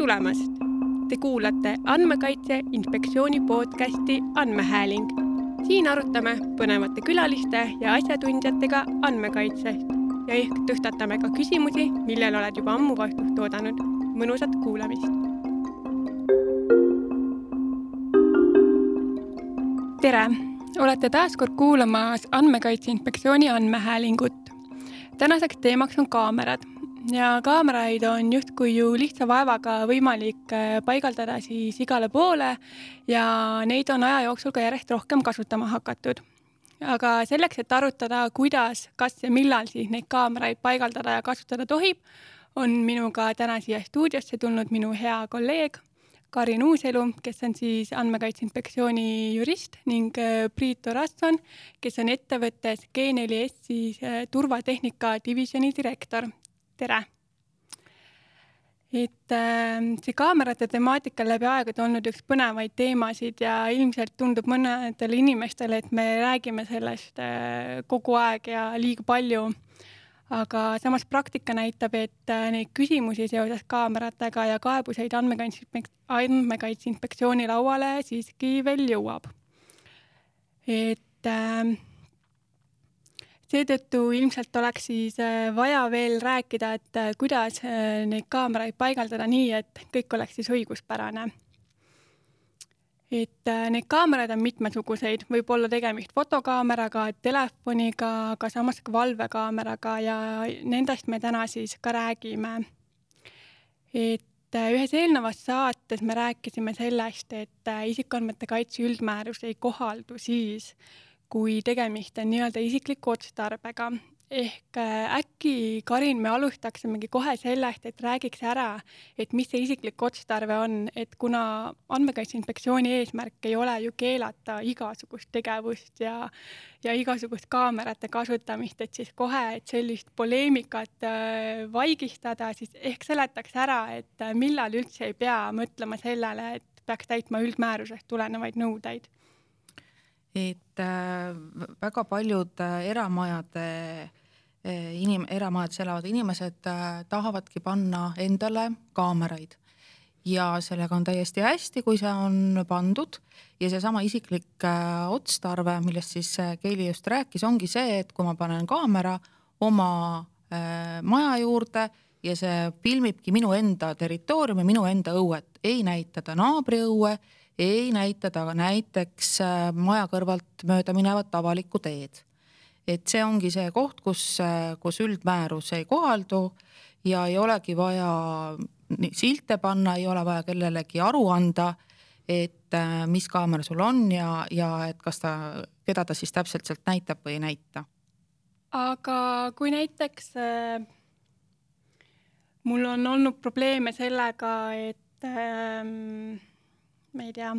tulemast! Te kuulate Andmekaitse Inspektsiooni podcasti Andmehääling. siin arutame põnevate külaliste ja asjatundjatega andmekaitsest ja ehk tõstatame ka küsimusi, millele oled juba ammu vastust oodanud. mõnusat kuulamist! tere! olete taas kord kuulamas Andmekaitse Inspektsiooni andmehäälingut. tänaseks teemaks on kaamerad ja kaameraid on justkui ju lihtsa vaevaga võimalik äh, paigaldada siis igale poole ja neid on aja jooksul ka järjest rohkem kasutama hakatud. aga selleks, et arutada, kuidas, kas ja millal siis neid kaameraid paigaldada ja kasutada tohib, on minuga täna siia stuudiosse tulnud minu hea kolleeg Karin Uuselu, kes on siis Andmekaitse Inspektsiooni jurist ning äh, Priit Orasson, kes on ettevõttes G4S siis äh, turvatehnika divisjoni direktor tere! et äh, see kaamerate temaatika läbi aegade olnud üks põnevaid teemasid ja ilmselt tundub mõnedele inimestele, et me räägime sellest äh, kogu aeg ja liiga palju. aga samas praktika näitab, et äh, neid küsimusi seoses kaameratega ja kaebuseid andmekaitse, inspektsiooni lauale siiski veel jõuab. et äh, seetõttu ilmselt oleks siis äh, vaja veel rääkida, et äh, kuidas äh, neid kaameraid paigaldada nii, et kõik oleks siis õiguspärane. et neid kaameraid on mitmesuguseid, võib olla tegemist fotokaameraga, telefoniga, aga samas ka valvekaameraga ja nendest me täna siis ka räägime. et ühes eelnevas saates me rääkisime sellest, et isikuandmete kaitse üldmäärus ei kohaldu siis, kui tegemist on nii-öelda isikliku otstarbega. ehk äh, äkki, Karin, me alustaksimegi kohe sellest, et räägiks ära, et mis see isiklik otstarve on, et kuna Andmekaitse Inspektsiooni eesmärk ei ole ju keelata igasugust tegevust ja ja igasugust kaamerate kasutamist, et siis kohe, et sellist poleemikat äh, vaigistada, siis ehk seletaks ära, et äh, millal üldse ei pea mõtlema sellele, et peaks täitma üldmäärusest tulenevaid nõudeid et äh, väga paljud äh, eramajade äh, inim-, eramajades elavad inimesed tahavadki panna endale kaameraid. Ja sellega on täiesti hästi, kui see on pandud. Ja seesama isiklik otstarve, millest siis Keili just rääkis, ongi see, et kui ma panen kaamera oma maja juurde ja see filmibki minu enda territooriumi, minu enda õuet, ei näita ta naabri õue ei näita ta näiteks äh, maja kõrvalt mööda minevat avalikku teed. et see ongi see koht, kus, äh, kus üldmäärus ei kohaldu ja ei olegi vaja silte panna, ei ole vaja kellelegi aru anda, et äh, mis kaamera sul on ja, ja et kas ta, keda ta siis täpselt sealt näitab või ei näita. aga kui näiteks mul on olnud probleeme sellega, et äh, ma ei tea,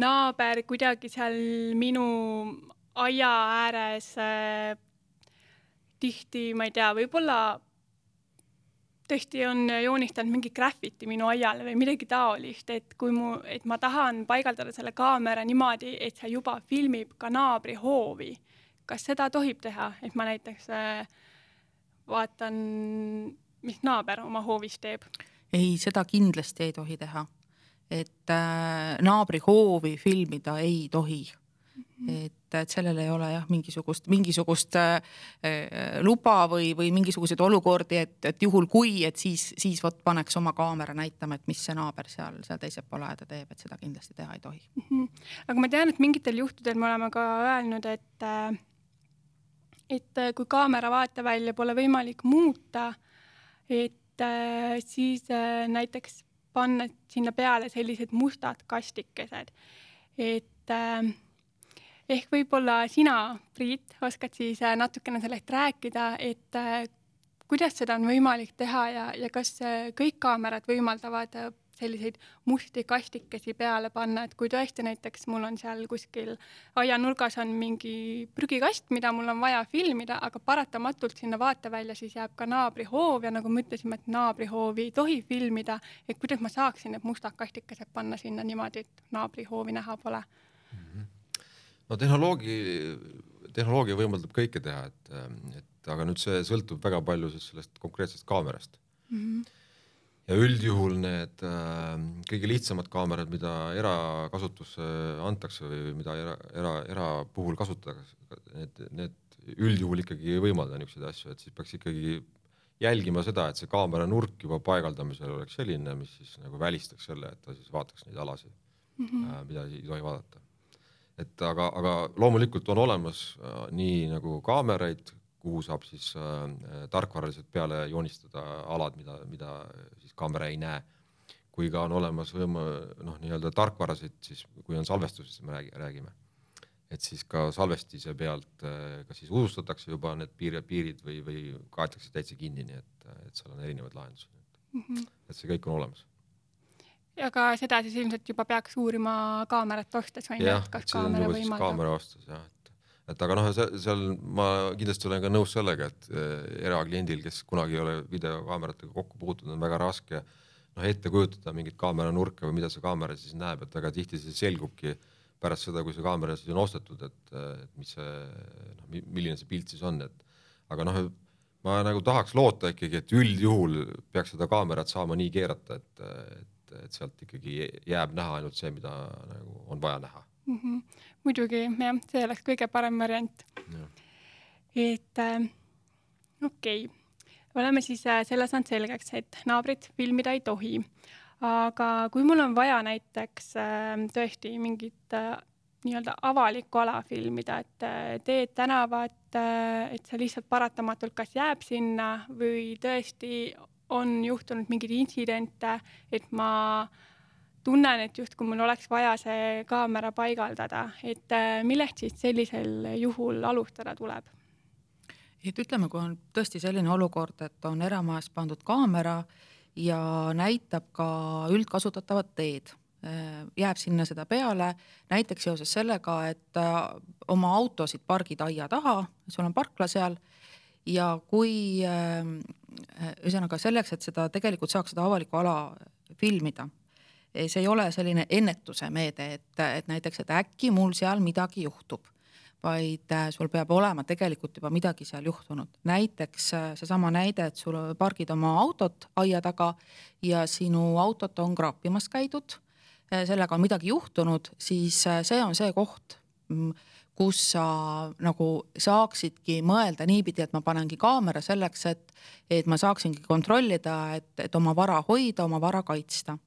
naaber kuidagi seal minu aia ääres äh, tihti, ma ei tea, võib-olla tõesti on joonistanud mingi graffiti minu aiale või midagi taolist, et kui mu, et ma tahan paigaldada selle kaamera niimoodi, et see juba filmib ka naabri hoovi. kas seda tohib teha, et ma näiteks äh, vaatan, mis naaber oma hoovis teeb? ei, seda kindlasti ei tohi teha et äh, naabri hoovi filmida ei tohi. -hmm. et, et sellel ei ole jah, mingisugust, mingisugust äh, äh, luba või, või mingisuguseid olukordi, et, et juhul kui, et siis, siis vot paneks oma kaamera näitama, et mis see naaber seal, seal teisel pool aeda teeb, et seda kindlasti teha ei tohi mm. -hmm. aga ma tean, et mingitel juhtudel me oleme ka öelnud, et äh, et äh, kui kaamera vaatevälja pole võimalik muuta, et siis näiteks panna sinna peale sellised mustad kastikesed. et äh, ehk võib-olla sina, Priit, oskad siis äh, natukene sellest rääkida, et äh, kuidas seda on võimalik teha ja, ja kas äh, kõik kaamerad võimaldavad äh, selliseid musti kastikesi peale panna, et kui tõesti näiteks mul on seal kuskil aianurgas on mingi prügikast, mida mul on vaja filmida, aga paratamatult sinna vaatevälja siis jääb ka naabrihoov ja nagu me ütlesime, et naabrihoovi ei tohi filmida, et kuidas ma saaksin need mustad kastikesed panna sinna niimoodi, et naabrihoovi näha pole mm. -hmm. no tehnoloogi, tehnoloogia võimaldab kõike teha, et, et aga nüüd see sõltub väga palju siis sellest konkreetsest kaamerast mm. -hmm ja üldjuhul need äh, kõige lihtsamad kaamerad, mida erakasutusse antakse või mida era, era, era puhul kasutatakse, need, need üldjuhul ikkagi ei võimalda niisuguseid asju, et siis peaks ikkagi jälgima seda, et see kaamera nurk juba paigaldamisel oleks selline, mis siis nagu välistaks selle, et ta siis vaataks neid alasid mm, -hmm. mida ei tohi vaadata. et aga, aga loomulikult on olemas äh, nii nagu kaameraid, kuhu saab siis äh, tarkvaraliselt peale joonistada alad, mida, mida siis kaamera ei näe. kui ka on olemas võim-, noh, nii-öelda tarkvarasid, siis kui on salvestusest me räägi, räägime, et siis ka salvestise pealt äh, kas siis udustatakse juba need piir, piirid või, või kaetakse täitsa kinni, nii et, et seal on erinevaid lahendusi mm. -hmm. et see kõik on olemas ja ka seda siis ilmselt juba peaks uurima kaamerat ostes on ju, et kas kaamera võimaldab. kaamera ostes jah, et aga noh, seal ma kindlasti olen ka nõus sellega, et eh, erakliendil, kes kunagi ei ole videokaameratega kokku puutunud, on väga raske noh, ette kujutada mingit kaameranurka või mida see kaamera siis näeb, et väga tihti see selgubki pärast seda, kui see kaamera siis on ostetud, et, et mis see noh, milline see pilt siis on, et aga noh, ma nagu tahaks loota ikkagi, et üldjuhul peaks seda kaamerat saama nii keerata, et, et, et sealt ikkagi jääb näha ainult see, mida nagu on vaja näha mm. -hmm. Muidugi jah, see oleks kõige parem variant. et äh, okei okay., oleme siis äh, selle saanud selgeks, et naabrit filmida ei tohi. aga kui mul on vaja näiteks äh, tõesti mingit äh, nii-öelda avalikku ala filmida, et äh, teed, tänavad, äh, et see lihtsalt paratamatult kas jääb sinna või tõesti on juhtunud mingeid intsidente, et ma äh, tunnen, et justkui mul oleks vaja see kaamera paigaldada, et äh, millest siis sellisel juhul alustada tuleb? et ütleme, kui on tõesti selline olukord, et on eramajas pandud kaamera ja näitab ka üldkasutatavat teed, äh, jääb sinna seda peale, näiteks seoses sellega, et äh, oma autosid pargid aia taha, sul on parkla seal ja kui ühesõnaga selleks, et seda tegelikult saaks seda avalikku ala filmida see ei ole selline ennetuse meede, et, et näiteks, et äkki mul seal midagi juhtub, vaid äh, sul peab olema tegelikult juba midagi seal juhtunud. näiteks äh, seesama näide, et sul pargid oma autot aia taga ja sinu autot on kraapimas käidud, äh, sellega on midagi juhtunud, siis see on see koht, mm, kus sa nagu saaksidki mõelda niipidi, et ma panengi kaamera selleks, et, et ma saaksingi kontrollida, et, et oma vara hoida, oma vara kaitsta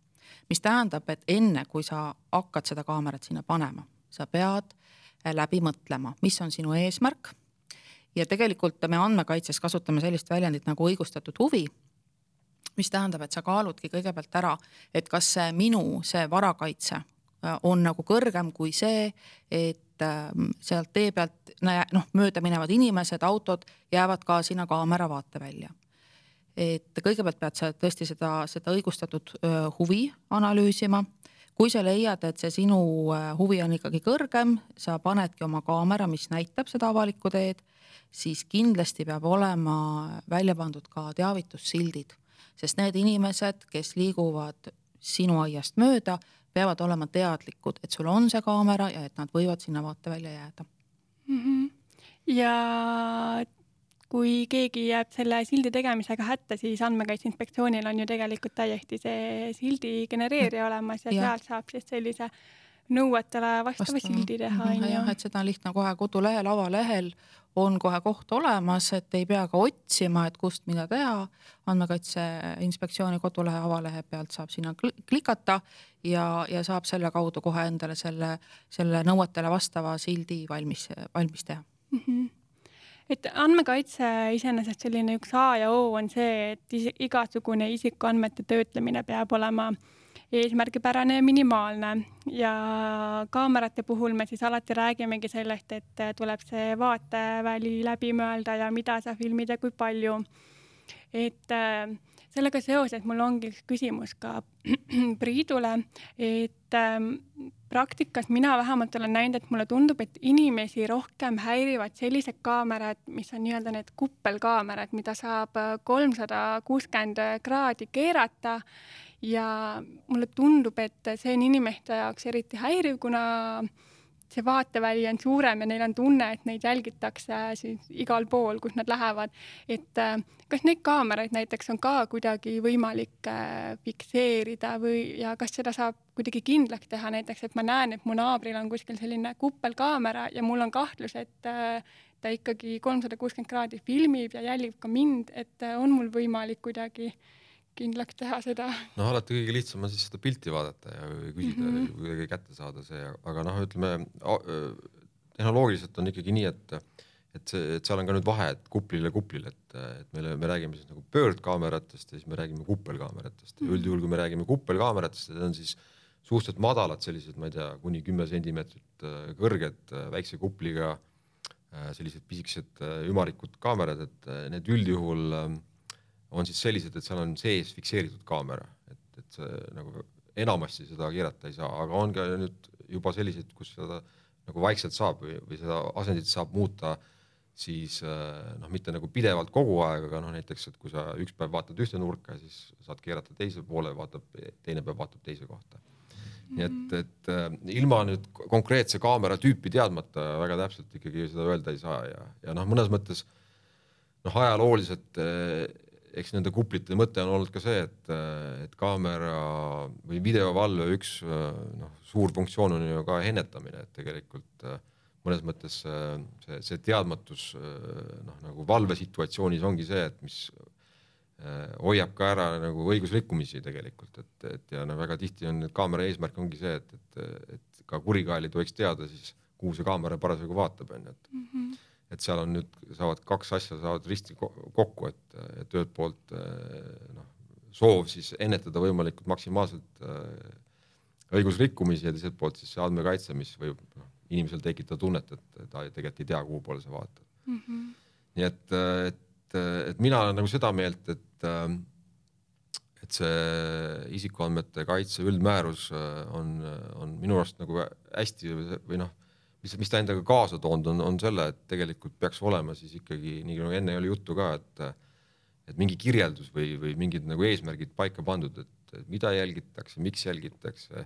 mis tähendab, et enne kui sa hakkad seda kaamerat sinna panema, sa pead äh, läbi mõtlema, mis on sinu eesmärk. ja tegelikult me andmekaitses kasutame sellist väljendit nagu õigustatud huvi, mis tähendab, et sa kaaludki kõigepealt ära, et kas see minu, see varakaitse äh, on nagu kõrgem kui see, et ähm, sealt tee pealt noh, mööda minevad inimesed, autod jäävad ka sinna kaamera vaatevälja et kõigepealt pead sa tõesti seda, seda õigustatud huvi analüüsima. kui sa leiad, et see sinu huvi on ikkagi kõrgem, sa panedki oma kaamera, mis näitab seda avalikku teed, siis kindlasti peab olema välja pandud ka teavitussildid, sest need inimesed, kes liiguvad sinu aiast mööda, peavad olema teadlikud, et sul on see kaamera ja et nad võivad sinna vaatevälja jääda mm. -hmm. ja kui keegi jääb selle sildi tegemisega hätta, siis Andmekaitse Inspektsioonil on ju tegelikult täiesti see sildi genereerija mm. olemas ja, ja. sealt saab siis sellise nõuetele vastava Vastava. sildi teha, mhm, on ju. jah, et seda on lihtne kohe kodulehel, avalehel on kohe koht olemas, et ei pea ka otsima, et kust mida teha. andmekaitse Inspektsiooni kodulehe avalehe pealt saab sinna klikata ja, ja saab selle kaudu kohe endale selle, selle nõuetele vastava sildi valmis, valmis teha mm. -hmm et andmekaitse iseenesest selline üks A ja O on see, et igasugune isikuandmete töötlemine peab olema eesmärgipärane ja minimaalne ja kaamerate puhul me siis alati räägimegi sellest, et tuleb see vaateväli läbi mõelda ja mida sa filmid ja kui palju. et äh, sellega seoses mul ongi üks küsimus ka Priidule, et ähm, praktikas mina vähemalt olen näinud, et mulle tundub, et inimesi rohkem häirivad sellised kaamerad, mis on nii-öelda need kuppelkaamerad, mida saab äh, kolmsada kuuskümmend kraadi keerata. Ja mulle tundub, et see on inimeste jaoks eriti häiriv, kuna see vaateväli on suurem ja neil on tunne, et neid jälgitakse siis igal pool, kus nad lähevad. et äh, kas neid kaameraid näiteks on ka kuidagi võimalik äh, fikseerida või, ja kas seda saab kuidagi kindlaks teha näiteks, et ma näen, et mu naabril on kuskil selline kuppelkaamera ja mul on kahtlus, et äh, ta ikkagi kolmsada kuuskümmend kraadi filmib ja jälgib ka mind, et on mul võimalik kuidagi äh, kindlaks teha seda. noh, alati kõige lihtsam on siis seda pilti vaadata ja küsida mm -hmm. kuidagi kätte saada see, aga noh, ütleme tehnoloogiliselt on ikkagi nii, et et see, et seal on ka nüüd vahe, et kuplile kuplile, et, et meile, me räägime siis nagu pöördkaameratest ja siis me räägime kuppelkaameratest mm -hmm. üldjuhul, kui me räägime kuppelkaameratest, need on siis suhteliselt madalad, sellised, ma ei tea, kuni kümme sentimeetrit kõrged, väikse kupliga, sellised pisikesed ümarikud kaamerad, et need üldjuhul äh, on siis sellised, et seal on sees fikseeritud kaamera, et, et see nagu enamasti seda keerata ei saa, aga on ka nüüd juba selliseid, kus seda nagu vaikselt saab või, või seda asendit saab muuta siis noh, mitte nagu pidevalt kogu aeg, aga noh, näiteks, et kui sa üks päev vaatad ühte nurka, siis saad keerata teise poole, vaatab, teine päev vaatab teise kohta. nii et, et äh, ilma nüüd konkreetse kaamera tüüpi teadmata väga täpselt ikkagi seda öelda ei saa ja, ja noh, mõnes mõttes noh, ajalooliselt äh, eks nende kuplite mõte on olnud ka see, et, et kaamera või videovalve üks noh, suur funktsioon on ju ka ennetamine, et tegelikult mõnes mõttes see, see teadmatus noh, nagu valvesituatsioonis ongi see, et mis hoiab ka ära nagu õigusrikkumisi tegelikult, et, et ja no väga tihti on kaamera eesmärk ongi see, et, et, et ka kurikaelid võiks teada siis, kuhu see kaamera parasjagu vaatab, onju, et mm -hmm et seal on nüüd, saavad kaks asja saavad risti kokku, et, et ühelt poolt eh, noh, soov siis ennetada võimalikult maksimaalselt äh, õigusrikkumisi ja teiselt poolt siis see andmekaitse, mis võib noh, inimesel tekitada tunnet, et ta tegelikult ei tea, kuhu poole sa vaatad mm. -hmm. nii et, et, et mina olen nagu seda meelt, et äh, et see isikuandmete kaitse üldmäärus on, on minu arust nagu hästi või noh mis, mis ta endaga kaasa toonud on, on selle, et tegelikult peaks olema siis ikkagi nii nagu enne oli juttu ka, et et mingi kirjeldus või, või mingid nagu eesmärgid paika pandud, et mida jälgitakse, miks jälgitakse.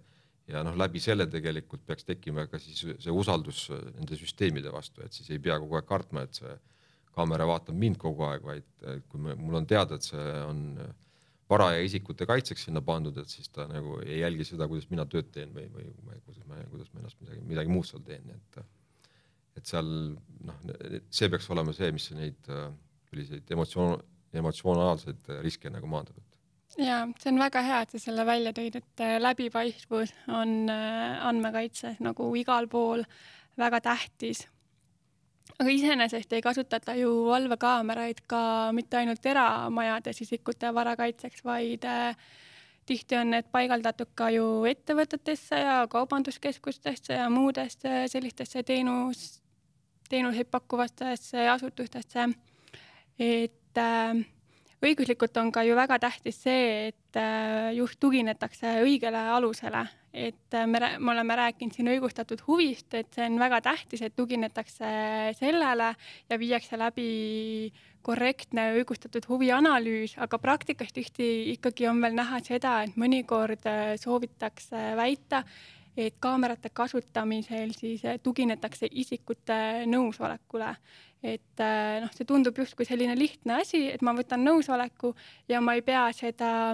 Ja noh, läbi selle tegelikult peaks tekkima ka siis see usaldus nende süsteemide vastu, et siis ei pea kogu aeg kartma, et see kaamera vaatab mind kogu aeg, vaid kui me, mul on teada, et see on äh, varaja isikute kaitseks sinna pandud, et siis ta nagu ei jälgi seda, kuidas mina tööd teen või, või kuidas ma, kuidas ma ennast midagi, midagi muud seal teen, et et seal noh, see peaks olema see, mis neid selliseid emotsioon, emotsionaalseid riske nagu maandab. ja see on väga hea, et sa selle välja tõid, et läbipaistvus on äh, andmekaitses nagu igal pool väga tähtis aga iseenesest ei kasutata ju valvekaameraid ka mitte ainult eramajades isikute vara kaitseks, vaid äh, tihti on need paigaldatud ka ju ettevõtetesse ja kaubanduskeskustesse ja muudesse sellistesse teenus, teenuseid pakkuvatesse asutustesse. et äh, õiguslikult on ka ju väga tähtis see, et äh, just tuginetakse õigele alusele, et äh, me, me oleme rääkinud siin õigustatud huvist, et see on väga tähtis, et tuginetakse sellele ja viiakse läbi korrektne õigustatud huvi analüüs, aga praktikas tihti ikkagi on veel näha seda, et mõnikord äh, soovitakse väita, et kaamerate kasutamisel siis tuginetakse isikute nõusolekule. Et äh, noh, see tundub justkui selline lihtne asi, et ma võtan nõusoleku ja ma ei pea seda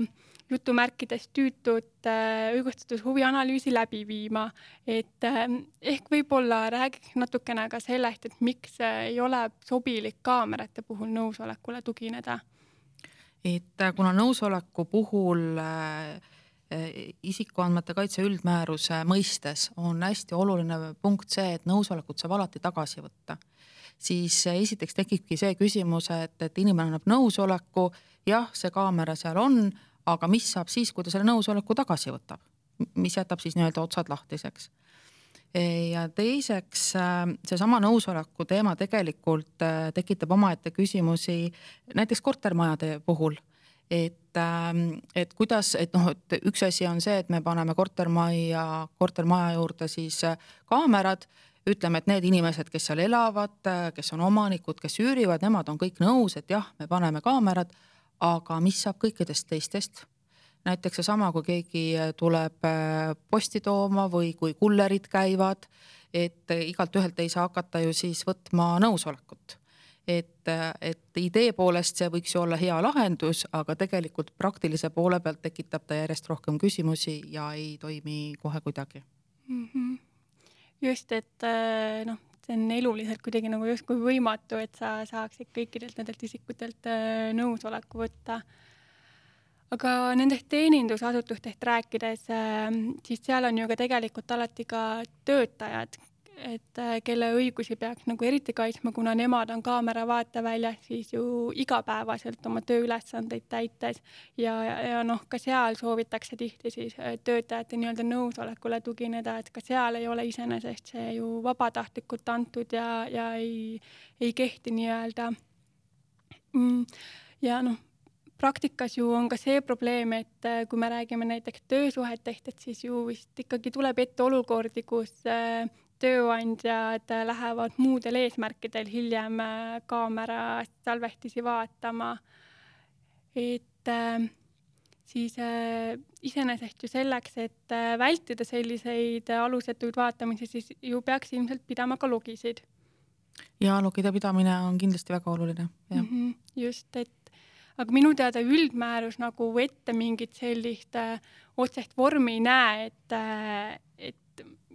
jutumärkides tüütut äh, õigustatud huvianalüüsi läbi viima. et äh, ehk võib-olla räägiks natukene ka sellest, et miks ei ole sobilik kaamerate puhul nõusolekule tugineda. et kuna nõusoleku puhul isikuandmete kaitse üldmääruse mõistes on hästi oluline punkt see, et nõusolekut saab alati tagasi võtta siis esiteks tekibki see küsimus, et, et inimene annab nõusoleku, jah, see kaamera seal on, aga mis saab siis, kui ta selle nõusoleku tagasi võtab, mis jätab siis nii-öelda otsad lahtiseks ja teiseks seesama nõusoleku teema tegelikult äh, tekitab omaette küsimusi näiteks kortermajade puhul. et, ähm, et kuidas, et noh, et üks asi on see, et me paneme kortermajja, kortermaja juurde siis äh, kaamerad ütleme, et need inimesed, kes seal elavad, kes on omanikud, kes üürivad, nemad on kõik nõus, et jah, me paneme kaamerad, aga mis saab kõikidest teistest? näiteks seesama, kui keegi tuleb äh, posti tooma või kui kullerid käivad et igalt ühelt ei saa hakata ju siis võtma nõusolekut et, et idee poolest see võiks ju olla hea lahendus, aga tegelikult praktilise poole pealt tekitab ta järjest rohkem küsimusi ja ei toimi kohe kuidagi mm. -hmm. just, et äh, noh, see on eluliselt kuidagi nagu justkui võimatu, et sa saaksid kõikidelt nendelt isikutelt äh, nõusoleku võtta. aga nendest teenindusasutustest rääkides, äh, siis seal on ju ka tegelikult alati ka töötajad, et äh, kelle õigusi peaks nagu eriti kaitsma, kuna nemad on kaamera vaateväljas siis ju igapäevaselt oma tööülesandeid täites ja, ja, ja noh, ka seal soovitakse tihti siis äh, töötajate nii-öelda nõusolekule tugineda, et ka seal ei ole iseenesest see ju vabatahtlikult antud ja, ja ei, ei kehti nii-öelda. Mm, ja noh, praktikas ju on ka see probleem, et äh, kui me räägime näiteks töösuhetest, et siis ju vist ikkagi tuleb ette olukordi, kus tööandjad lähevad muudel eesmärkidel hiljem äh, kaamera salvestisi vaatama. et äh, siis äh, iseenesest ju selleks, et vältida selliseid alusetuid vaatamisi, siis ju peaks ilmselt pidama ka logisid. ja logide pidamine on kindlasti väga oluline, jah mm. -hmm, just, et aga minu teada üldmäärus nagu ette mingit sellist äh, otsest vormi ei näe, et äh,, et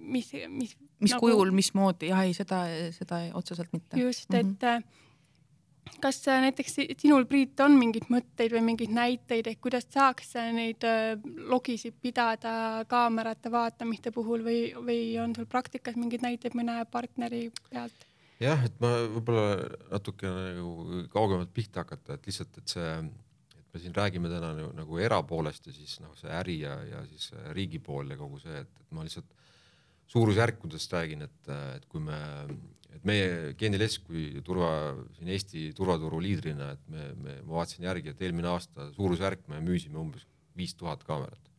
mis, mis mis nagu... kujul, mismoodi, jah, ei, seda, seda otseselt mitte. just, et mm -hmm. kas äh, näiteks sinul, Priit, on mingeid mõtteid või mingeid näiteid, et kuidas saaks äh, neid logisid pidada kaamerate vaatamiste puhul või, või on sul praktikas mingeid näiteid mõne partneri pealt? jah, et ma võib-olla natukene nagu kaugemalt pihta hakata, et lihtsalt, et see, et me siin räägime täna nagu, nagu erapoolest ja siis noh, see äri ja, ja siis riigi pool ja kogu see, et, et ma lihtsalt suurusjärkudest räägin, et, et kui me, et meie Genilesk kui turva, siin Eesti turvaturu liidrina, et me, me, ma vaatasin järgi, et eelmine aasta suurusjärk me müüsime umbes viis tuhat kaamerat.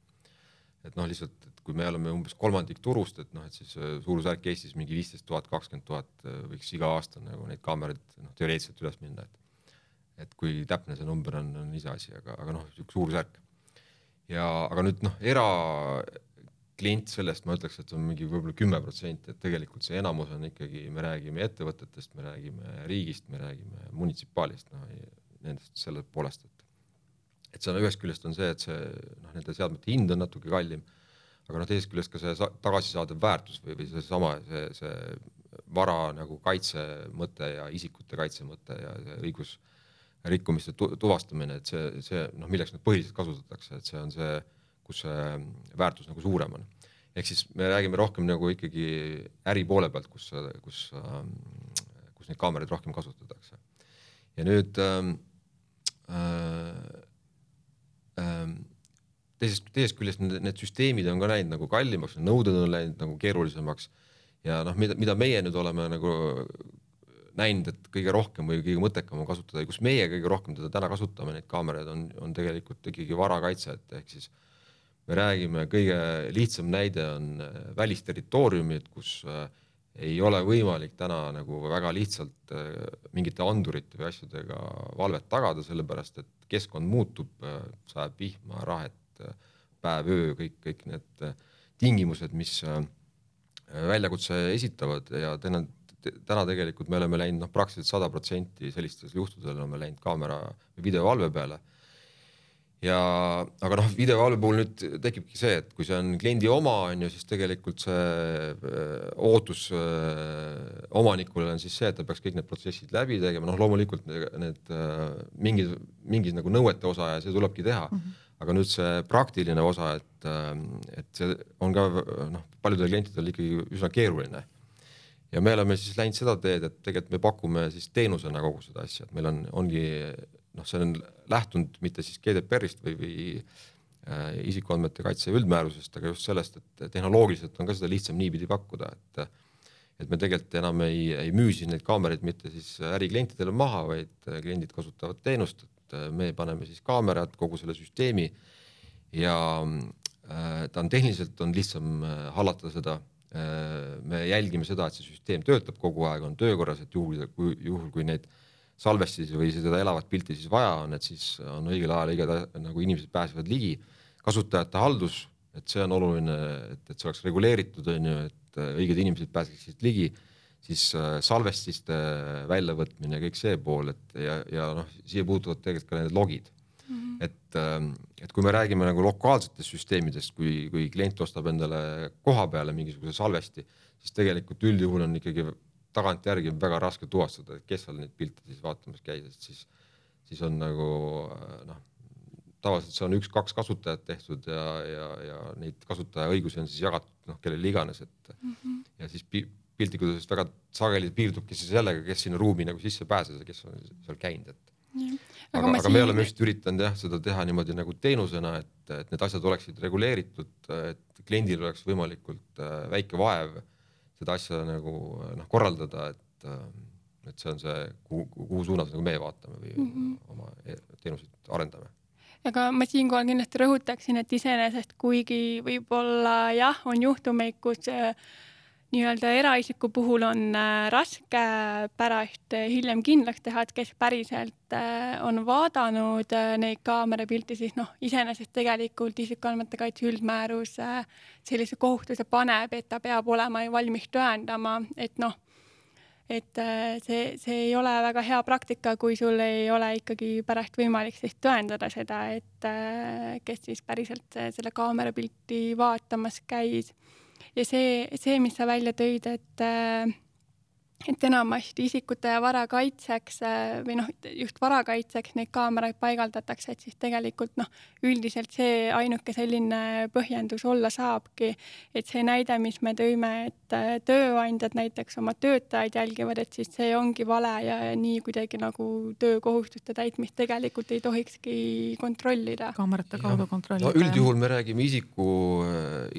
et noh, lihtsalt, et kui me oleme umbes kolmandik turust, et noh, et siis äh, suurusjärk Eestis mingi viisteist tuhat, kakskümmend tuhat äh, võiks iga aasta nagu neid kaameraid noh, teoreetiliselt üles minna, et et kui täpne see number on, on iseasi, aga, aga noh, niisugune suurusjärk. ja aga nüüd noh, era klient sellest ma ütleks, et on mingi võib-olla kümme protsenti, et tegelikult see enamus on ikkagi, me räägime ettevõtetest, me räägime riigist, me räägime munitsipaalist, noh nendest selle poolest, et et see on ühest küljest on see, et see noh, nende seadmete hind on natuke kallim, aga noh, teisest küljest ka see tagasisaadav väärtus või, või seesama, see, see vara nagu kaitse mõte ja isikute kaitse mõte ja see õigusrikkumiste tuvastamine, et see, see noh, milleks neid põhiliselt kasutatakse, et see on see kus see väärtus nagu suurem on. ehk siis me räägime rohkem nagu ikkagi äri poole pealt, kus, kus, kus neid kaameraid rohkem kasutatakse. ja nüüd ähm, äh, äh, teisest, teisest küljest need, need süsteemid on ka läinud nagu kallimaks, nõuded on läinud nagu keerulisemaks ja noh, mida, mida meie nüüd oleme nagu näinud, et kõige rohkem või kõige mõttekam on kasutada ja kus meie kõige rohkem teda täna kasutame, neid kaameraid on, on tegelikult ikkagi varakaitse, et ehk siis me räägime, kõige lihtsam näide on äh, välisterritooriumid, kus äh, ei ole võimalik täna nagu väga lihtsalt äh, mingite andurite või asjadega valvet tagada, sellepärast et keskkond muutub, sajab vihma, rahet, päev, öö, kõik, kõik need tingimused, mis väljakutse esitavad. Ja täna, täna tegelikult me oleme läinud noh, praktiliselt sada protsenti sellistel juhtudel oleme läinud kaamera või videovalve peale ja aga noh, videovalve puhul nüüd tekibki see, et kui see on kliendi oma, on ju, siis tegelikult see öö, ootus öö, omanikule on siis see, et ta peaks kõik need protsessid läbi tegema, noh, loomulikult need, need mingid, mingid nagu nõuete osa ja see tulebki teha mm. -hmm. aga nüüd see praktiline osa, et, et see on ka noh, paljudel klientidel ikkagi üsna keeruline ja me oleme siis läinud seda teed, et tegelikult me pakume siis teenusena kogu seda asja, et meil on, ongi noh, see on lähtunud mitte siis GDPR-ist või, või äh, isikuandmete kaitse üldmäärusest, aga just sellest, et tehnoloogiliselt on ka seda lihtsam niipidi pakkuda, et et me tegelikult enam ei, ei müü siis neid kaameraid mitte siis äriklientidele maha, vaid kliendid kasutavad teenust, et me paneme siis kaamerad, kogu selle süsteemi ja äh, ta on tehniliselt on lihtsam äh, hallata seda äh,. me jälgime seda, et see süsteem töötab kogu aeg, on töökorras, et juhul, juhul, kui neid äh, salvestisi või seda elavat pilti siis vaja on, et siis on õigel ajal õiged nagu inimesed pääsevad ligi. kasutajate haldus, et see on oluline, et, et see oleks reguleeritud, on ju, et äh, õiged inimesed pääseksid ligi, siis äh, salvestiste väljavõtmine ja kõik see pool, et ja, ja noh, siia puutuvad tegelikult ka need logid mm. -hmm. et, ähm, et kui me räägime nagu lokaalsetest süsteemidest, kui, kui klient ostab endale koha peale mingisuguse salvesti, siis tegelikult üldjuhul on ikkagi tagantjärgi väga raske tuvastada, et kes seal neid pilte siis vaatamas käis, et siis, siis on nagu noh tavaliselt see on üks-kaks kasutajat tehtud ja, ja, ja neid kasutajaõigusi on siis jagatud noh, kellele iganes, et mm -hmm. ja siis pi piltlikult öeldes väga sageli piirdubki siis sellega, kes sinna ruumi nagu sisse pääses ja kes on seal käinud, et ja. aga, aga, aga me oleme just üritanud jah, seda teha niimoodi nagu teenusena, et, et need asjad oleksid reguleeritud, et kliendil oleks võimalikult äh, väike vaev seda asja nagu noh, korraldada, et äh, et see on see, kuhu, kuhu suunas nagu meie vaatame või mm -hmm. oma e-, teenuseid arendame aga ma siinkohal kindlasti rõhutaksin, et iseenesest kuigi võib-olla jah, on juhtumeid, kus äh, nii-öelda eraisiku puhul on äh, raske pärast äh, hiljem kindlaks teha, et kes päriselt on vaadanud neid kaamerapilte, siis noh, iseenesest tegelikult isikuandmete kaitse üldmäärus sellise kohustuse paneb, et ta peab olema ju valmis tõendama, et noh et äh, see, see ei ole väga hea praktika, kui sul ei ole ikkagi pärast võimalik siis tõendada seda, et äh, kes siis päriselt selle kaamerapilti vaatamas käis. Ja see, see, mis sa välja tõid, et äh, et enamasti isikute ja vara kaitseks äh, või noh, just vara kaitseks neid kaameraid paigaldatakse, et siis tegelikult noh, üldiselt see ainuke selline põhjendus olla saabki, et see näide, mis me tõime, et äh, tööandjad näiteks oma töötajaid jälgivad, et siis see ongi vale ja, ja nii kuidagi nagu töökohustuste täitmist tegelikult ei tohikski kontrollida. kaamerate kaudu kontrollida. no üldjuhul me räägime isiku,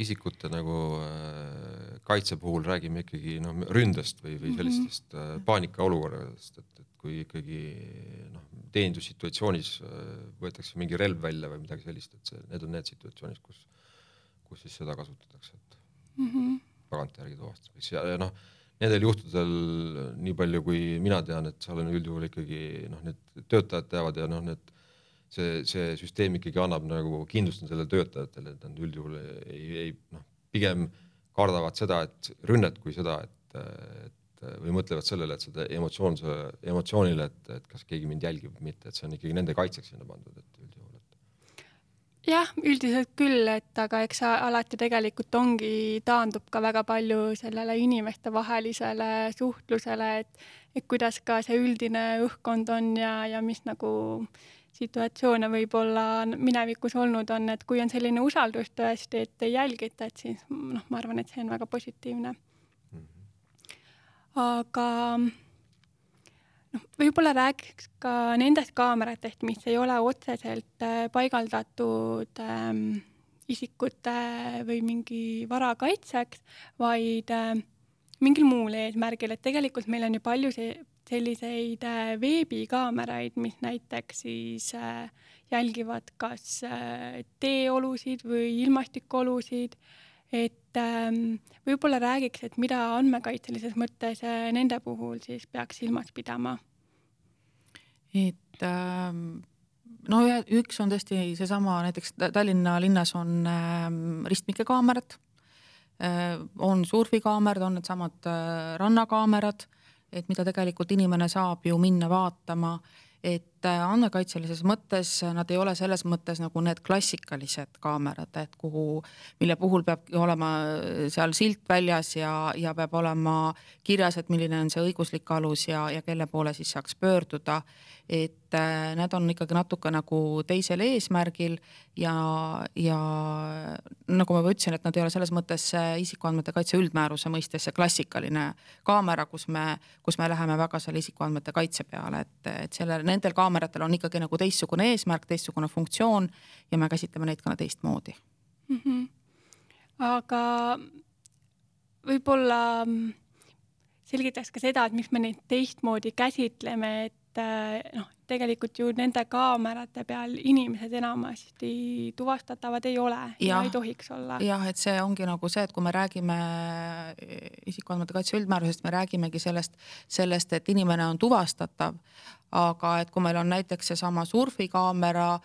isikute nagu kaitse puhul räägime ikkagi noh, ründest või, või sellist sellistest äh, paanikaolukordadest, et, et kui ikkagi noh, teenindussituatsioonis äh, võetakse mingi relv välja või midagi sellist, et see, need on need situatsioonid, kus, kus siis seda kasutatakse, et mm -hmm. tagantjärgi tuvastamiseks ja, ja noh, nendel juhtudel nii palju, kui mina tean, et seal on üldjuhul ikkagi noh, need töötajad teavad ja noh, need see, see süsteem ikkagi annab nagu kindlust nendele töötajatele, et nad üldjuhul ei, ei noh, pigem kardavad seda, et rünnet kui seda, et, et või mõtlevad sellele, et seda emotsioon, emotsioonile, et, et kas keegi mind jälgib või mitte, et see on ikkagi nende kaitseks sinna pandud, et üldjuhul, jah, üldiselt küll, et aga eks alati tegelikult ongi, taandub ka väga palju sellele inimestevahelisele suhtlusele, et, et kuidas ka see üldine õhkkond on ja, ja mis nagu situatsioone võib-olla minevikus olnud on, et kui on selline usaldus tõesti, et ei jälgita, et siis noh, ma arvan, et see on väga positiivne. Aga noh, võib-olla räägiks ka nendest kaameratest, mis ei ole otseselt äh, paigaldatud ähm, isikute või mingi vara kaitseks, vaid äh, mingil muul eesmärgil, et tegelikult meil on ju palju see, selliseid äh, veebikaameraid, mis näiteks siis äh, jälgivad kas äh, teeolusid või ilmastikuolusid. Et ähm, võib-olla räägiks, et mida andmekaitselises mõttes nende puhul siis peaks silmas pidama? et ähm, no üks on tõesti seesama, näiteks Tallinna linnas on ähm, ristmikekaamerad on surfikaamerad, on needsamad rannakaamerad, et mida tegelikult inimene saab ju minna vaatama et äh, andmekaitselises mõttes nad ei ole selles mõttes nagu need klassikalised kaamerad, et kuhu, mille puhul peab olema äh, seal silt väljas ja, ja peab olema kirjas, et milline on see õiguslik alus ja, ja kelle poole siis saaks pöörduda. Et äh, need on ikkagi natuke nagu teisel eesmärgil ja, ja nagu ma juba ütlesin, et nad ei ole selles mõttes isikuandmete kaitse üldmääruse mõistes see klassikaline kaamera, kus me, kus me läheme väga selle isikuandmete kaitse peale, et, et sellel, nendel kaameratel on ikkagi nagu teistsugune eesmärk, teistsugune funktsioon ja me käsitleme neid ka teistmoodi mm. -hmm. aga võib-olla selgitaks ka seda, et miks me neid teistmoodi käsitleme, et et äh, noh, tegelikult ju nende kaamerate peal inimesed enamasti tuvastatavad ei ole ja, ja ei tohiks olla. jah, et see ongi nagu see, et kui me räägime äh, isikuandmete kaitse üldmäärusest, me räägimegi sellest, sellest, et inimene on tuvastatav, aga et kui meil on näiteks seesama surfikaamera,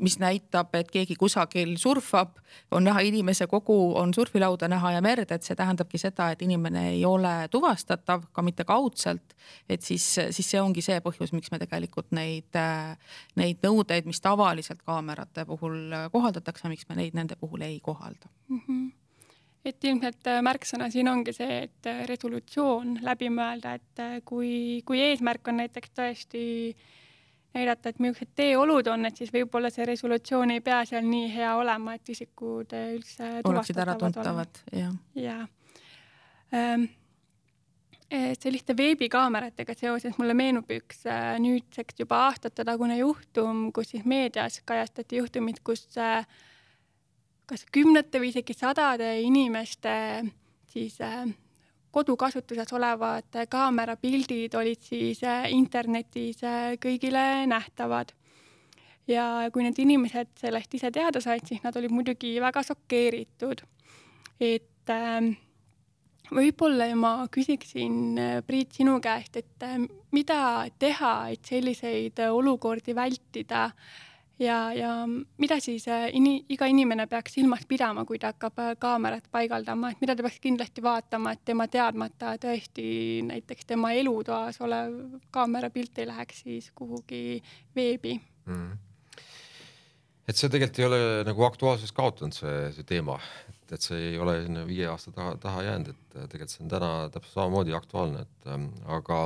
mis näitab, et keegi kusagil surfab, on näha inimese kogu, on surfilauda näha ja merd, et see tähendabki seda, et inimene ei ole tuvastatav, ka mitte kaudselt. et siis, siis see ongi see põhjus, miks me tegelikult neid, neid nõudeid, mis tavaliselt kaamerate puhul kohaldatakse, miks me neid nende puhul ei kohalda mm. -hmm et ilmselt äh, märksõna siin ongi see, et äh, resolutsioon läbi mõelda, et äh, kui, kui eesmärk on näiteks tõesti näidata, et millised teeolud on, et siis võib-olla see resolutsioon ei pea seal nii hea olema, et isikud üldse oleksid äratuntavad, jah. jaa ähm, selliste veebikaameratega seoses mulle meenub üks nüüdseks juba aastate tagune juhtum, kus siis meedias kajastati juhtumit, kus äh, kas kümnete või isegi sadade inimeste siis äh, kodukasutuses olevad kaamerapildid olid siis äh, internetis äh, kõigile nähtavad. ja kui need inimesed sellest ise teada said, siis nad olid muidugi väga šokeeritud. et ähm, võib-olla ma küsiksin, Priit, sinu käest, et mida teha, et selliseid olukordi vältida ja, ja mida siis äh, ini, iga inimene peaks silmas pidama, kui ta hakkab äh, kaamerat paigaldama, et mida ta peaks kindlasti vaatama, et tema teadmata tõesti näiteks tema elutoas olev kaamerapilt ei läheks siis kuhugi veebi? Mm. et see tegelikult ei ole nagu aktuaalsust kaotanud, see, see teema, et, et see ei ole sinna viie aasta taha, taha jäänud, et tegelikult see on täna täpselt samamoodi aktuaalne, et ähm, aga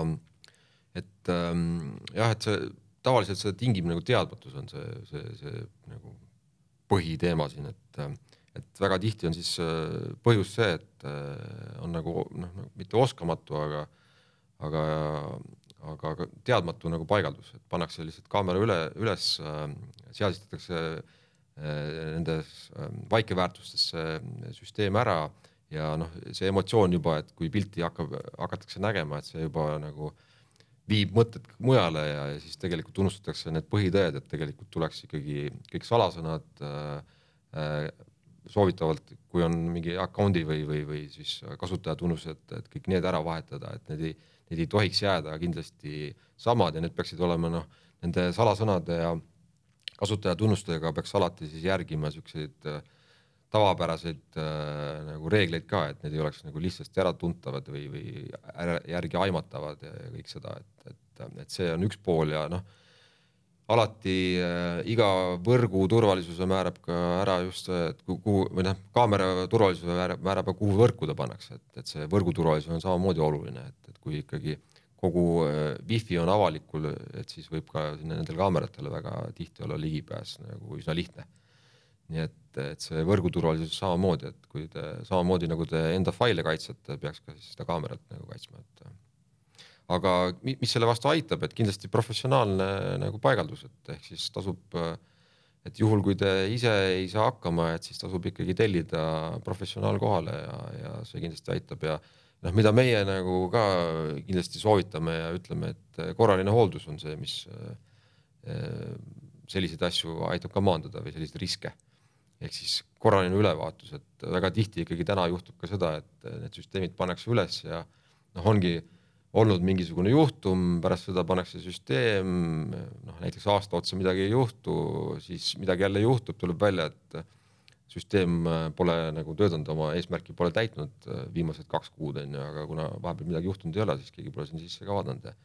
et ähm, jah, et see tavaliselt seda tingib nagu teadmatus on see, see, see nagu põhiteema siin, et, et väga tihti on siis äh, põhjus see, et äh, on nagu noh, nagu mitte oskamatu, aga, aga, aga ka teadmatu nagu paigaldus, et pannakse lihtsalt kaamera üle, üles, äh, seadistatakse nendes vaikeväärtustesse süsteem ära ja noh, see emotsioon juba, et kui pilti hakkab, hakatakse nägema, et see juba nagu äh, viib mõtted mujale ja, ja siis tegelikult unustatakse need põhitõed, et tegelikult tuleks ikkagi kõik salasõnad äh, äh, soovitavalt, kui on mingi account'i või, või, või siis kasutajatunnused, et kõik need ära vahetada, et need ei, need ei tohiks jääda kindlasti samad ja need peaksid olema noh, nende salasõnade ja kasutajatunnustega peaks alati siis järgima siukseid äh, tavapäraseid äh, nagu reegleid ka, et need ei oleks nagu lihtsasti äratuntavad või, või järgi aimatavad ja kõik seda, et, et, et see on üks pool ja noh, alati äh, iga võrgu turvalisuse määrab ka ära just see, et kuhu või noh, kaamera turvalisuse määrab, määrab kuhu võrku ta pannakse, et, et see võrgu turvalisus on samamoodi oluline, et, et kui ikkagi kogu äh, wifi on avalikul, et siis võib ka sinna nendele kaameratele väga tihti olla ligipääs nagu üsna lihtne nii et, et see võrguturvalisus samamoodi, et kui te samamoodi nagu te enda faile kaitsete, peaks ka siis seda kaamerat nagu kaitsma, et aga mis selle vastu aitab, et kindlasti professionaalne nagu paigaldus, et ehk siis tasub, et juhul, kui te ise ei saa hakkama, et siis tasub ikkagi tellida professionaal kohale ja, ja see kindlasti aitab ja noh, mida meie nagu ka kindlasti soovitame ja ütleme, et korraline hooldus on see, mis eh, selliseid asju aitab ka maandada või selliseid riske ehk siis korraline ülevaatus, et väga tihti ikkagi täna juhtub ka seda, et need süsteemid pannakse üles ja noh, ongi olnud mingisugune juhtum, pärast seda pannakse süsteem, noh näiteks aasta otsa midagi ei juhtu, siis midagi jälle juhtub, tuleb välja, et süsteem pole nagu töötanud, oma eesmärki pole täitnud viimased kaks kuud on ju, aga kuna vahepeal midagi juhtunud ei ole, siis keegi pole sinna sisse ka vaadanud ja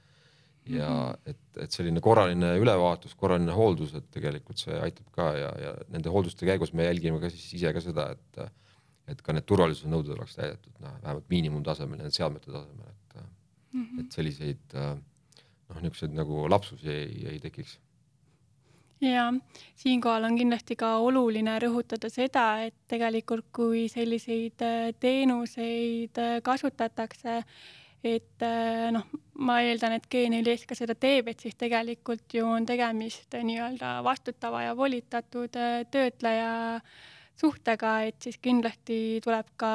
mm -hmm. et, et selline korraline ülevaatus, korraline hooldus, et tegelikult see aitab ka ja, ja nende hoolduste käigus me jälgime ka siis ise ka seda, et et ka need turvalisuse nõuded oleks täidetud, noh vähemalt miinimumtasemel nende seadmete tasemel, et mm, -hmm. et selliseid noh, niisuguseid nagu lapsusi ei, ei tekiks ja siinkohal on kindlasti ka oluline rõhutada seda, et tegelikult kui selliseid teenuseid kasutatakse, et äh, noh, ma eeldan, et G4S ka seda teeb, et siis tegelikult ju on tegemist nii-öelda vastutava ja volitatud äh, töötleja suhtega, et siis kindlasti tuleb ka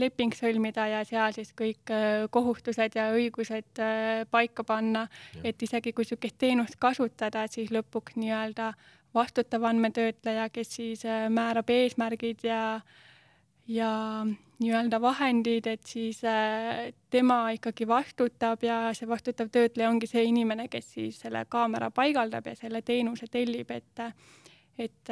leping sõlmida ja seal siis kõik äh, kohustused ja õigused paika panna, et isegi kui niisugust teenust kasutada, siis lõpuks nii-öelda vastutav andmetöötleja, kes siis määrab eesmärgid ja ja nii-öelda vahendid, et siis äh, tema ikkagi vastutab ja see vastutav töötleja ongi see inimene, kes siis selle kaamera paigaldab ja selle teenuse tellib, et et,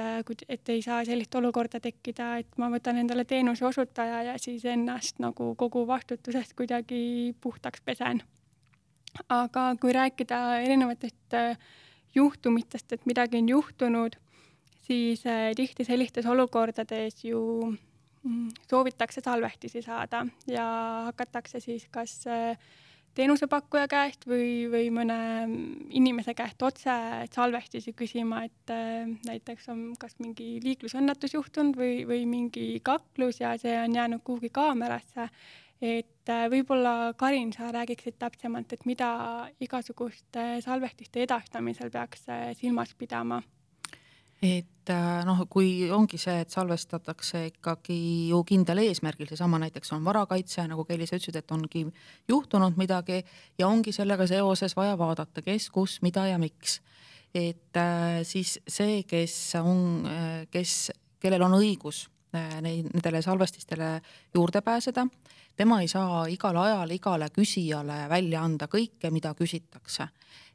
et ei saa sellist olukorda tekkida, et ma võtan endale teenuse osutaja ja siis ennast nagu kogu vastutusest kuidagi puhtaks pesen. aga kui rääkida erinevatest juhtumitest, et midagi on juhtunud, siis tihti sellistes olukordades ju soovitakse salvestisi saada ja hakatakse siis kas äh, teenusepakkuja käest või, või mõne inimese käest otse salvestisi küsima, et äh, näiteks on kas mingi liiklusõnnetus juhtunud või, või mingi kaklus ja see on jäänud kuhugi kaamerasse. et äh, võib-olla Karin, sa räägiksid täpsemalt, et mida igasuguste salvestiste edastamisel peaks silmas pidama et äh, noh, kui ongi see, et salvestatakse ikkagi ju kindlal eesmärgil, seesama näiteks on varakaitse, nagu Kelly, sa ütlesid, et ongi juhtunud midagi ja ongi sellega seoses vaja vaadata, kes, kus, mida ja miks. et äh, siis see, kes on, äh, kes, kellel on õigus neid, nendele salvestistele juurde pääseda, tema ei saa igal ajal igale küsijale välja anda kõike, mida küsitakse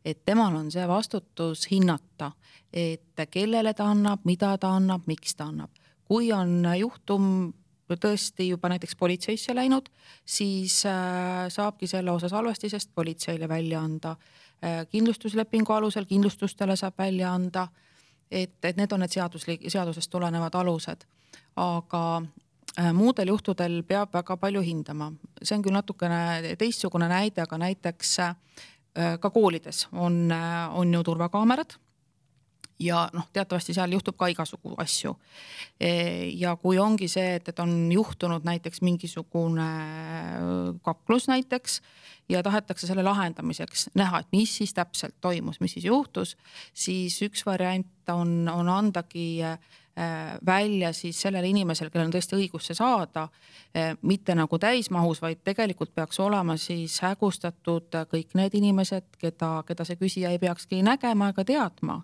et temal on see vastutus hinnata, et kellele ta annab, mida ta annab, miks ta annab. kui on juhtum tõesti juba näiteks politseisse läinud, siis äh, saabki selle osa salvestisest politseile välja anda. Äh, kindlustuslepingu alusel kindlustustele saab välja anda. et, et need on need seaduslik, seadusest tulenevad alused, aga äh, muudel juhtudel peab väga palju hindama, see on küll natukene teistsugune näide, aga näiteks ka koolides on, äh, on ju turvakaamerad ja noh, teatavasti seal juhtub ka igasugu asju. E, ja kui ongi see, et, et on juhtunud näiteks mingisugune äh, kaklus näiteks ja tahetakse selle lahendamiseks näha, et mis siis täpselt toimus, mis siis juhtus, siis üks variant on, on andagi äh, Äh, välja siis sellele inimesele, kellel on tõesti õigus see saada, äh, mitte nagu täismahus, vaid tegelikult peaks olema siis hägustatud kõik need inimesed, keda, keda see küsija ei peakski nägema ega teadma.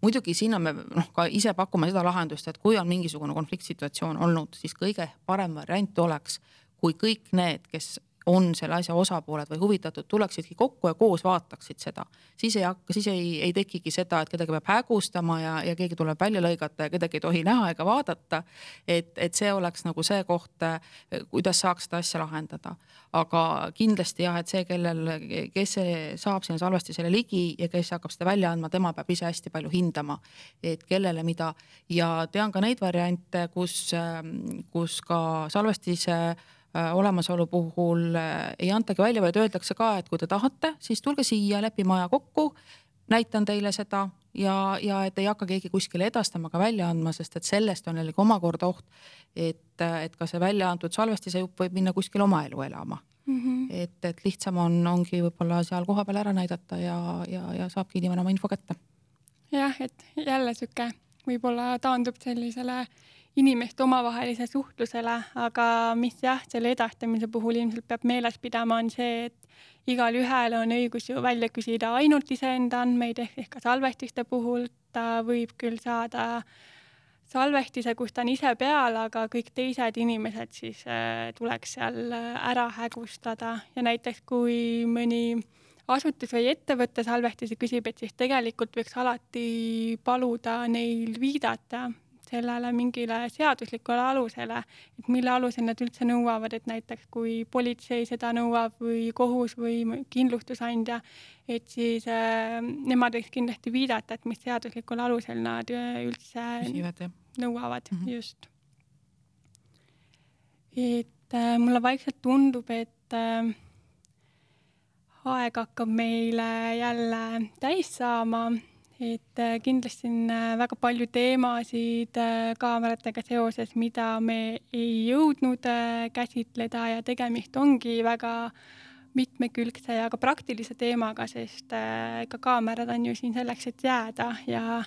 Muidugi sinna me noh, ka ise pakume seda lahendust, et kui on mingisugune konfliktsituatsioon olnud, siis kõige parem variant oleks, kui kõik need, kes on selle asja osapooled või huvitatud, tuleksidki kokku ja koos vaataksid seda. siis ei hakka, siis ei, ei tekigi seda, et kedagi peab hägustama ja, ja keegi tuleb välja lõigata ja kedagi ei tohi näha ega vaadata. et, et see oleks nagu see koht, kuidas saaks seda asja lahendada. aga kindlasti jah, et see, kellel, kes saab sinna salvestisele ligi ja kes hakkab seda välja andma, tema peab ise hästi palju hindama, et kellele mida ja tean ka neid variante, kus, kus ka salvestise olemasolu puhul äh, ei antagi välja, vaid öeldakse ka, et kui te tahate, siis tulge siia, lepime aja kokku, näitan teile seda ja, ja et ei hakka keegi kuskile edastama ega välja andma, sest et sellest on jällegi omakorda oht, et, et ka see välja antud salvestise jupp võib minna kuskile oma elu elama mm. -hmm. et, et lihtsam on, ongi võib-olla seal kohapeal ära näidata ja, ja, ja saabki inimene oma info kätte. jah, et jälle sihuke võib-olla taandub sellisele äh, inimeste omavahelise suhtlusele, aga mis jah, selle edastamise puhul ilmselt peab meeles pidama, on see, et igalühel on õigus ju välja küsida ainult iseenda andmeid ehk, ehk ka salvestiste puhul ta võib küll saada salvestise, kus ta on ise peal, aga kõik teised inimesed siis äh, tuleks seal äh, ära hägustada. Ja näiteks kui mõni asutus või ettevõte salvestisi küsib, et siis tegelikult võiks alati paluda neil viidata sellele mingile seaduslikule alusele, et mille alusel nad üldse nõuavad, et näiteks kui politsei seda nõuab või kohus või kindlustusandja, et siis äh, nemad võiks kindlasti viidata, et mis seaduslikul alusel nad äh, üldse Küsivad, nõuavad mm, -hmm. just. et äh, mulle vaikselt tundub, et äh, aeg hakkab meile jälle täis saama et äh, kindlasti on äh, väga palju teemasid äh, kaameratega seoses, mida me ei jõudnud käsitleda ja tegemist ongi väga mitmekülgse ja ka praktilise teemaga, sest ega kaamerad on ju siin selleks, et jääda ja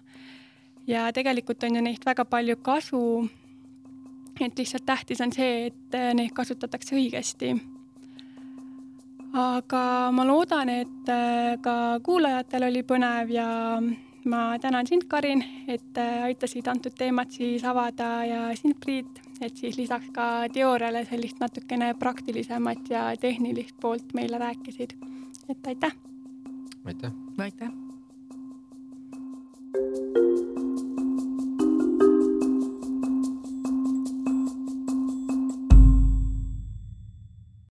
ja tegelikult on ju neist väga palju kasu. et lihtsalt tähtis on see, et neid kasutatakse õigesti aga ma loodan, et äh, ka kuulajatel oli põnev ja ma tänan sind, Karin, et äh, aitasid antud teemat siis avada ja sind, Priit, et siis lisaks ka teooriale sellist natukene praktilisemat ja tehnilist poolt meile rääkisid. et aitäh! aitäh! aitäh!